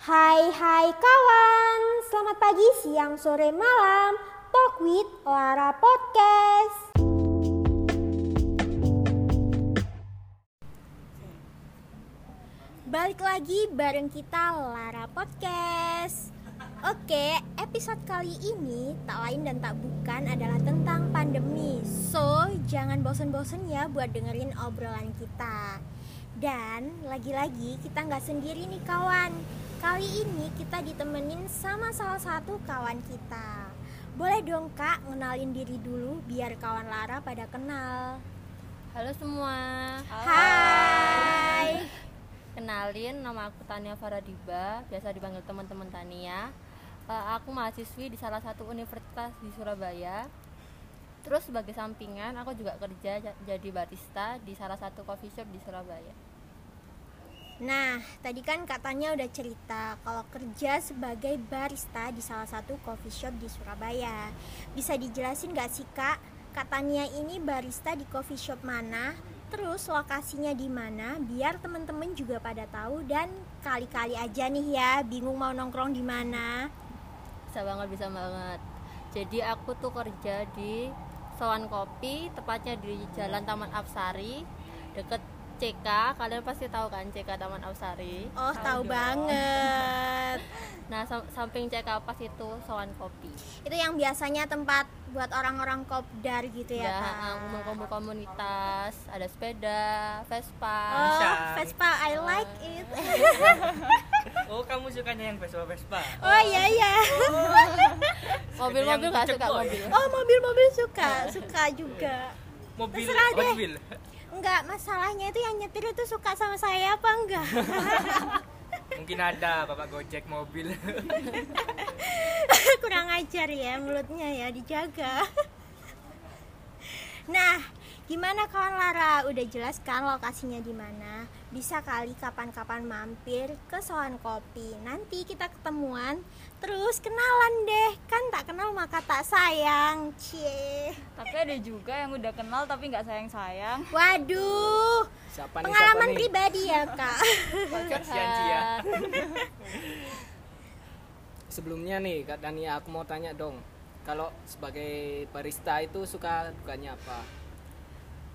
Hai hai kawan, selamat pagi, siang, sore, malam. Talk with Lara Podcast. Balik lagi bareng kita Lara Podcast. Oke, episode kali ini tak lain dan tak bukan adalah tentang pandemi. So, jangan bosen-bosen ya buat dengerin obrolan kita Dan lagi-lagi kita nggak sendiri nih kawan Kali ini kita ditemenin sama salah satu kawan kita Boleh dong kak ngenalin diri dulu biar kawan Lara pada kenal Halo semua. Hai Kenalin nama aku Tania Faradiba, biasa dipanggil teman-teman Tania. Eh, aku mahasiswi di salah satu universitas di Surabaya. Terus sebagai sampingan aku juga kerja ja- jadi barista di salah satu coffee shop di Surabaya. Nah, tadi kan katanya udah cerita kalau kerja sebagai barista di salah satu coffee shop di Surabaya. Bisa dijelasin gak sih kak, katanya ini barista di coffee shop mana? Terus lokasinya di mana? Biar temen-temen juga pada tahu dan kali-kali aja nih ya, bingung mau nongkrong di mana. Bisa banget, bisa banget. Jadi aku tuh kerja di Sowan Kopi, tepatnya di Jalan Taman Apsari, deket CK. Kalian pasti tahu kan CK Taman Apsari. Oh, tahu banget. Nah, sam- samping CK pas itu Sowan Kopi. Itu yang biasanya tempat buat orang-orang kopdar gitu ya, ya, kak. uh, kumpul-kumpul komunitas, ada sepeda, Vespa. Oh. Vespa, I like it. Oh, kamu sukanya yang Vespa-Vespa? Oh iya iya. Mobil-mobil nggak pucet suka boy. mobil. Oh mobil-mobil suka, suka juga. Mobil Terserah deh. Wheel. Enggak, masalahnya itu yang nyetir itu suka sama saya apa enggak? Mungkin ada Bapak Gojek mobil. Kurang ajar ya mulutnya ya, dijaga. Nah, gimana kawan Lara? Udah jelas kan lokasinya di mana? Bisa kali kapan-kapan mampir ke Soan Kopi. Nanti kita ketemuan, terus kenalan deh. Kan tak kenal maka tak sayang. Cie. Tapi ada juga yang udah kenal tapi nggak sayang-sayang. Waduh, Siapa nih? pengalaman siapa nih? pribadi ya kak. Kasihan Cia. Sebelumnya nih Kak Dania aku mau tanya dong. Kalau sebagai barista itu suka dukanya apa?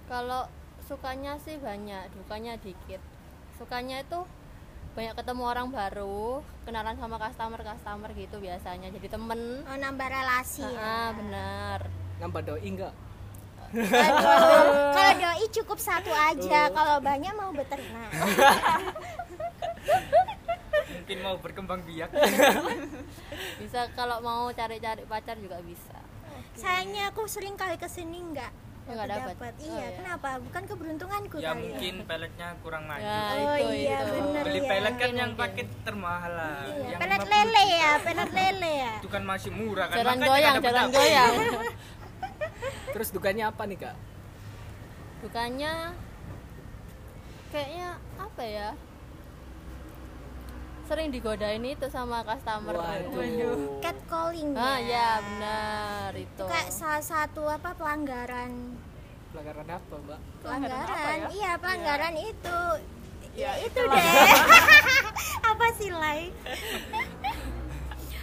Kalau sukanya sih banyak, dukanya dikit. Sukanya itu banyak ketemu orang baru, kenalan sama customer-customer gitu biasanya. Jadi temen. Oh, nambah relasi ya. Ah, benar. Nambah doi enggak? Aduh, kalau doi cukup satu aja, kalau banyak mau beternak. Mungkin mau berkembang biak. Bisa kalau mau cari-cari pacar juga bisa. Sayangnya aku sering kali ke sini enggak Nggak dapet. Iya, Oh, iya. kenapa? Bukan keberuntunganku ya kali. mungkin peletnya kurang maju. Ya, Oh itu iya, itu. bener. Beli ya. pelet kan yang paket termahal lah. Iya, Yang pelet 50 lele ya, pelet lele ya. Itu kan masih murah kan. Jalan goyang, jalan dapat goyang. Terus dukanya apa nih Kak? Dukanya kayaknya apa ya? Sering digodain itu sama customer. Waduh. Catcalling Ah, ya. ya benar itu. Kayak salah satu apa pelanggaran Pelanggaran apa, Mbak? pelanggaran. ya? Iya, pelanggaran itu. Ya, itu itulah. deh. apa sih, Lai?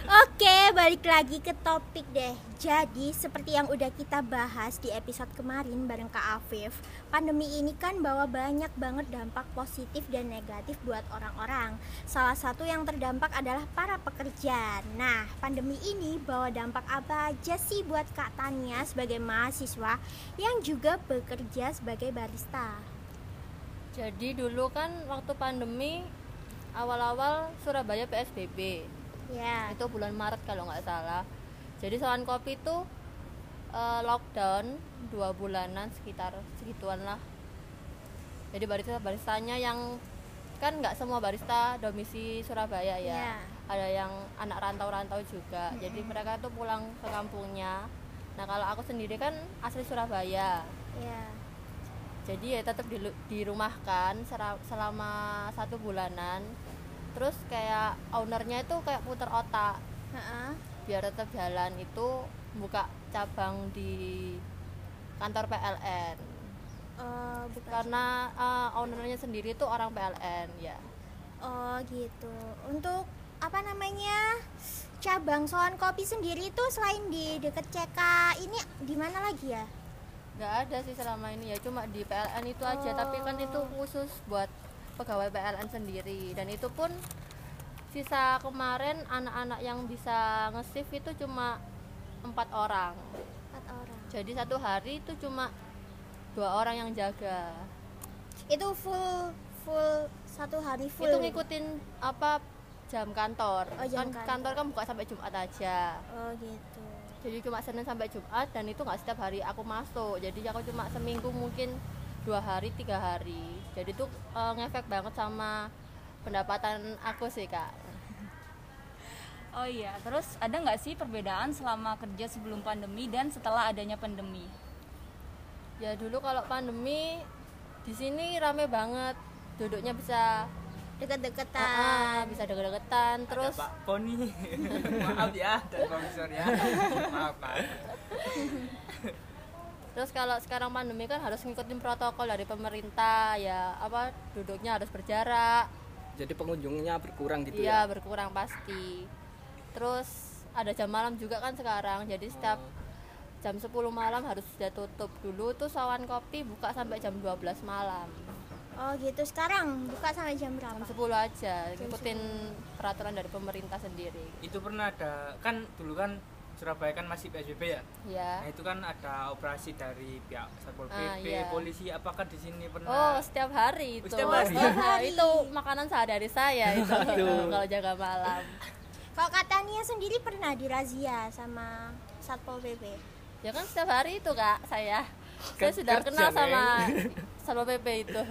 Oke, balik lagi ke topik deh. Jadi, seperti yang udah kita bahas di episode kemarin bareng Kak Afif, pandemi ini kan bawa banyak banget dampak positif dan negatif buat orang-orang. Salah satu yang terdampak adalah para pekerja. Nah, pandemi ini bawa dampak apa aja sih buat Kak Tania sebagai mahasiswa yang juga bekerja sebagai barista? Jadi dulu kan waktu pandemi awal-awal Surabaya PSBB. Ya. Itu bulan Maret kalau nggak salah. Jadi Sowan Kopi itu eh, lockdown dua bulanan sekitar segituan lah. Jadi barista baristanya yang kan nggak semua barista domisi Surabaya ya. Iya. Ada yang anak rantau-rantau juga. Jadi mereka tuh pulang ke kampungnya. Nah kalau aku sendiri kan asli Surabaya. Ya. jadi ya tetap di, dirumahkan sera- selama satu bulanan terus kayak ownernya itu kayak puter otak Heeh. biar tetap jalan itu buka cabang di kantor PLN Oh, bukan. karena uh, ownernya sendiri itu orang PLN ya Oh, gitu. Untuk apa namanya cabang soan kopi sendiri itu selain di deket CK ini di mana lagi ya? nggak ada sih selama ini ya cuma di PLN itu aja tapi kan itu khusus buat pegawai PLN sendiri dan itu pun sisa kemarin anak-anak yang bisa nge-shift itu cuma empat orang Empat orang. jadi satu hari itu cuma dua orang yang jaga Itu full full satu hari full. itu ngikutin apa jam kantor Oh, jam kan kantor. kantor kan buka sampai Jumat aja Oh gitu. jadi cuma Senin sampai Jumat dan itu nggak setiap hari aku masuk jadi aku cuma seminggu mungkin dua hari tiga hari. Jadi itu eh, ngefek banget sama pendapatan aku sih kak. Oh iya, terus ada nggak sih perbedaan selama kerja sebelum pandemi dan setelah adanya pandemi? ya dulu kalau pandemi di sini rame banget. Duduknya bisa Deket-deketan. ah, ah, bisa deket-deketan terus Ada Pak Poni maaf ya dan komisor ya. Maaf maaf terus kalau sekarang pandemi kan harus ngikutin protokol dari pemerintah ya apa duduknya harus berjarak Jadi pengunjungnya berkurang gitu Iya ya. berkurang pasti. Terus ada jam malam juga kan sekarang. Jadi setiap jam 10 malam harus sudah tutup dulu tuh sawan kopi buka sampai jam 12 malam. Oh gitu. Sekarang buka sampai jam berapa? Jam 10 aja ngikutin peraturan dari pemerintah sendiri. itu pernah ada kan dulu kan Surabaya kan masih PSBB ya Ya. nah itu kan ada operasi dari pihak satpol pp Ah, iya. polisi apakah di sini Oh, pernah setiap hari itu. Oh, setiap hari? Setiap hari. itu makanan sehari saya itu kalau jaga malam. Kalau katanya sendiri pernah dirazia sama Satpol PP. Ya kan setiap hari itu kak saya. Saya Kan sudah kerja, kenal sama Neng. Satpol PP itu.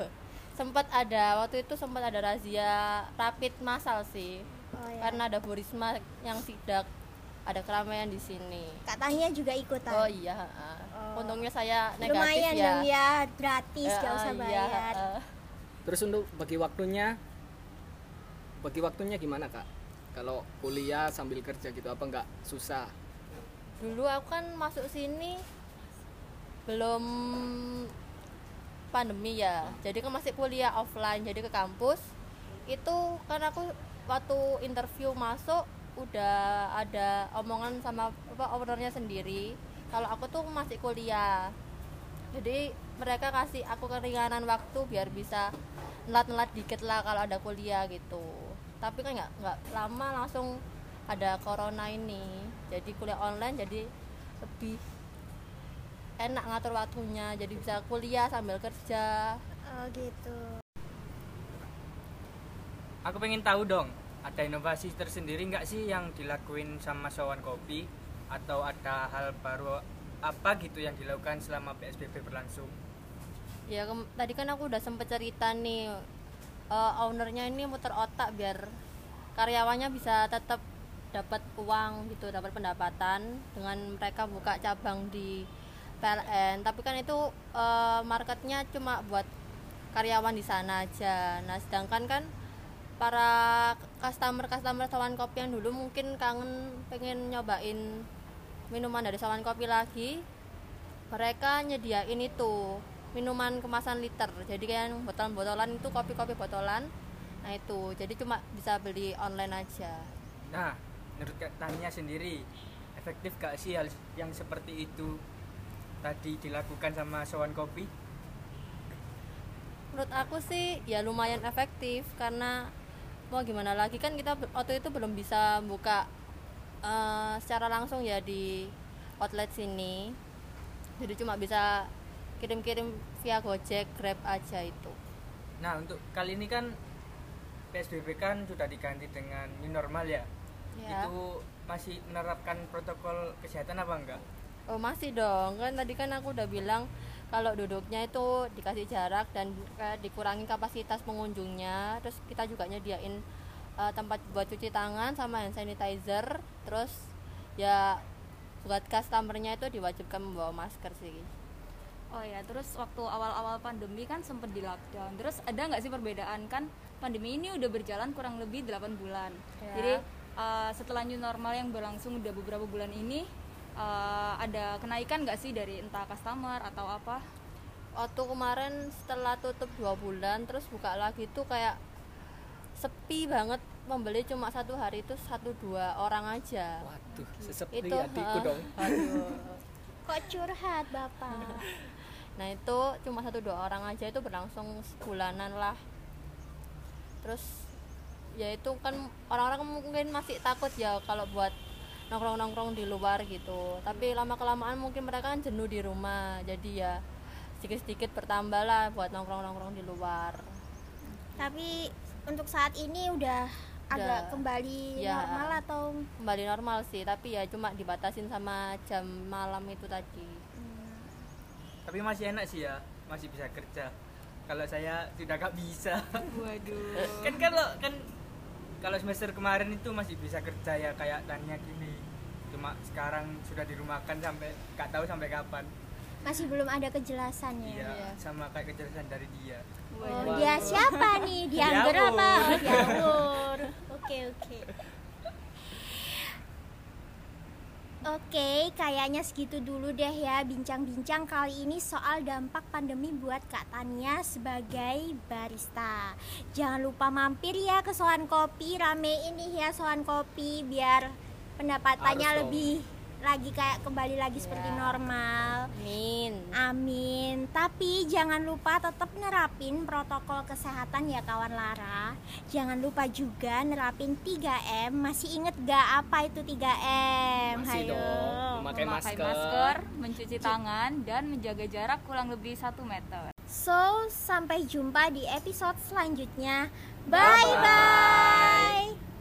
Sempat ada waktu itu sempat ada razia rapid massal sih. Oh ya. Karena ada Bu Risma yang sidak ada keramaian di sini. Katanya juga ikutan. Oh iya, heeh. Oh. untungnya saya negatif Lumayan ya. dong ya, gratis, Eh, gak usah iya, bayar. heeh. Terus untuk bagi waktunya bagi waktunya gimana, Kak? Kalau kuliah sambil kerja gitu apa nggak susah? Dulu aku kan masuk sini belum pandemi ya. Jadi kan masih kuliah offline, jadi ke kampus. Itu kan aku waktu interview masuk udah ada omongan sama apa ownernya sendiri kalau aku tuh masih kuliah. Jadi mereka kasih aku keringanan waktu biar bisa nelat-nelat dikit lah kalau ada kuliah gitu. Tapi kan nggak nggak lama langsung ada corona ini. Jadi kuliah online jadi lebih enak ngatur waktunya. Jadi bisa kuliah sambil kerja. Oh gitu. aku pengen tahu dong ada inovasi tersendiri nggak sih yang dilakuin sama Sawan Kopi atau ada hal baru apa gitu yang dilakukan selama PSBB berlangsung Ya tadi kan aku udah sempet cerita nih eh, ownernya ini muter otak biar karyawannya bisa tetap dapat uang gitu, dapat pendapatan dengan mereka buka cabang di PLN. Tapi kan itu eh, marketnya cuma buat karyawan di sana aja. Nah, sedangkan kan para customer customer sawan kopi yang dulu mungkin kangen pengen nyobain minuman dari sawan kopi lagi mereka nyediain itu minuman kemasan liter. Jadi kayak botol-botolan itu kopi-kopi botolan. Nah itu. Jadi cuma bisa beli online aja. Nah menurut Tania sendiri efektif gak sih hal yang seperti itu tadi dilakukan sama Sawan Kopi? Menurut aku sih ya lumayan efektif karena mau gimana lagi? Kan kita waktu itu belum bisa buka eh, secara langsung ya di outlet sini. Jadi cuma bisa kirim-kirim via Gojek, Grab aja itu. Nah untuk kali ini kan PSBB kan sudah diganti dengan new normal ya? Ya itu masih menerapkan protokol kesehatan apa enggak? Oh masih dong, kan tadi kan aku udah bilang kalau duduknya itu dikasih jarak dan eh, dikurangi kapasitas pengunjungnya, terus kita juga nyediain eh, tempat buat cuci tangan sama hand sanitizer, terus ya buat customernya itu diwajibkan membawa masker sih. Oh ya, terus waktu awal-awal pandemi kan sempat di lockdown. Terus ada nggak sih perbedaan kan pandemi ini udah berjalan kurang lebih 8 bulan. Ya. Jadi uh, setelah new normal yang berlangsung udah beberapa bulan ini uh, ada kenaikan nggak sih dari entah customer atau apa? Waktu kemarin setelah tutup dua bulan terus buka lagi tuh kayak sepi banget membeli cuma satu hari itu satu dua orang aja waduh sesepi itu dong aduh. Kok curhat bapak? nah itu cuma satu dua orang aja itu berlangsung sebulanan lah terus ya itu kan orang-orang mungkin masih takut ya kalau buat nongkrong-nongkrong di luar gitu. Tapi lama kelamaan mungkin mereka kan jenuh di rumah jadi ya sedikit-sedikit bertambah lah buat nongkrong-nongkrong di luar. Tapi untuk saat ini udah agak kembali Ya. normal atau? kembali normal sih tapi ya cuma dibatasin sama jam malam itu tadi. Tapi masih enak sih ya masih bisa kerja. Kalau saya sudah gak bisa. Waduh. Kan kalau kan kalau semester kemarin itu masih bisa kerja ya kayak Tania gini cuma sekarang sudah dirumahkan sampai gak tahu sampai kapan masih belum ada kejelasannya? iya Iya. sama kayak kejelasan dari dia Oh, dia siapa nih? Diawur. apa? Oh, diawur. Oke, oke. Oke, kayaknya segitu dulu deh ya bincang-bincang kali ini soal dampak pandemi buat Kak Tania sebagai barista. Jangan lupa mampir ya ke Soan Kopi, rame ini ya Soan Kopi biar pendapatannya lebih lagi kayak kembali lagi seperti Ya. normal. Amin Amin. Tapi jangan lupa tetap nerapin protokol kesehatan ya kawan Lara. Jangan lupa juga nerapin 3M. Masih inget gak apa itu 3M? masih Hayo. dong memakai memakai masker, masker mencuci tangan dan menjaga jarak kurang lebih satu meter So, sampai jumpa di episode selanjutnya. Bye bye.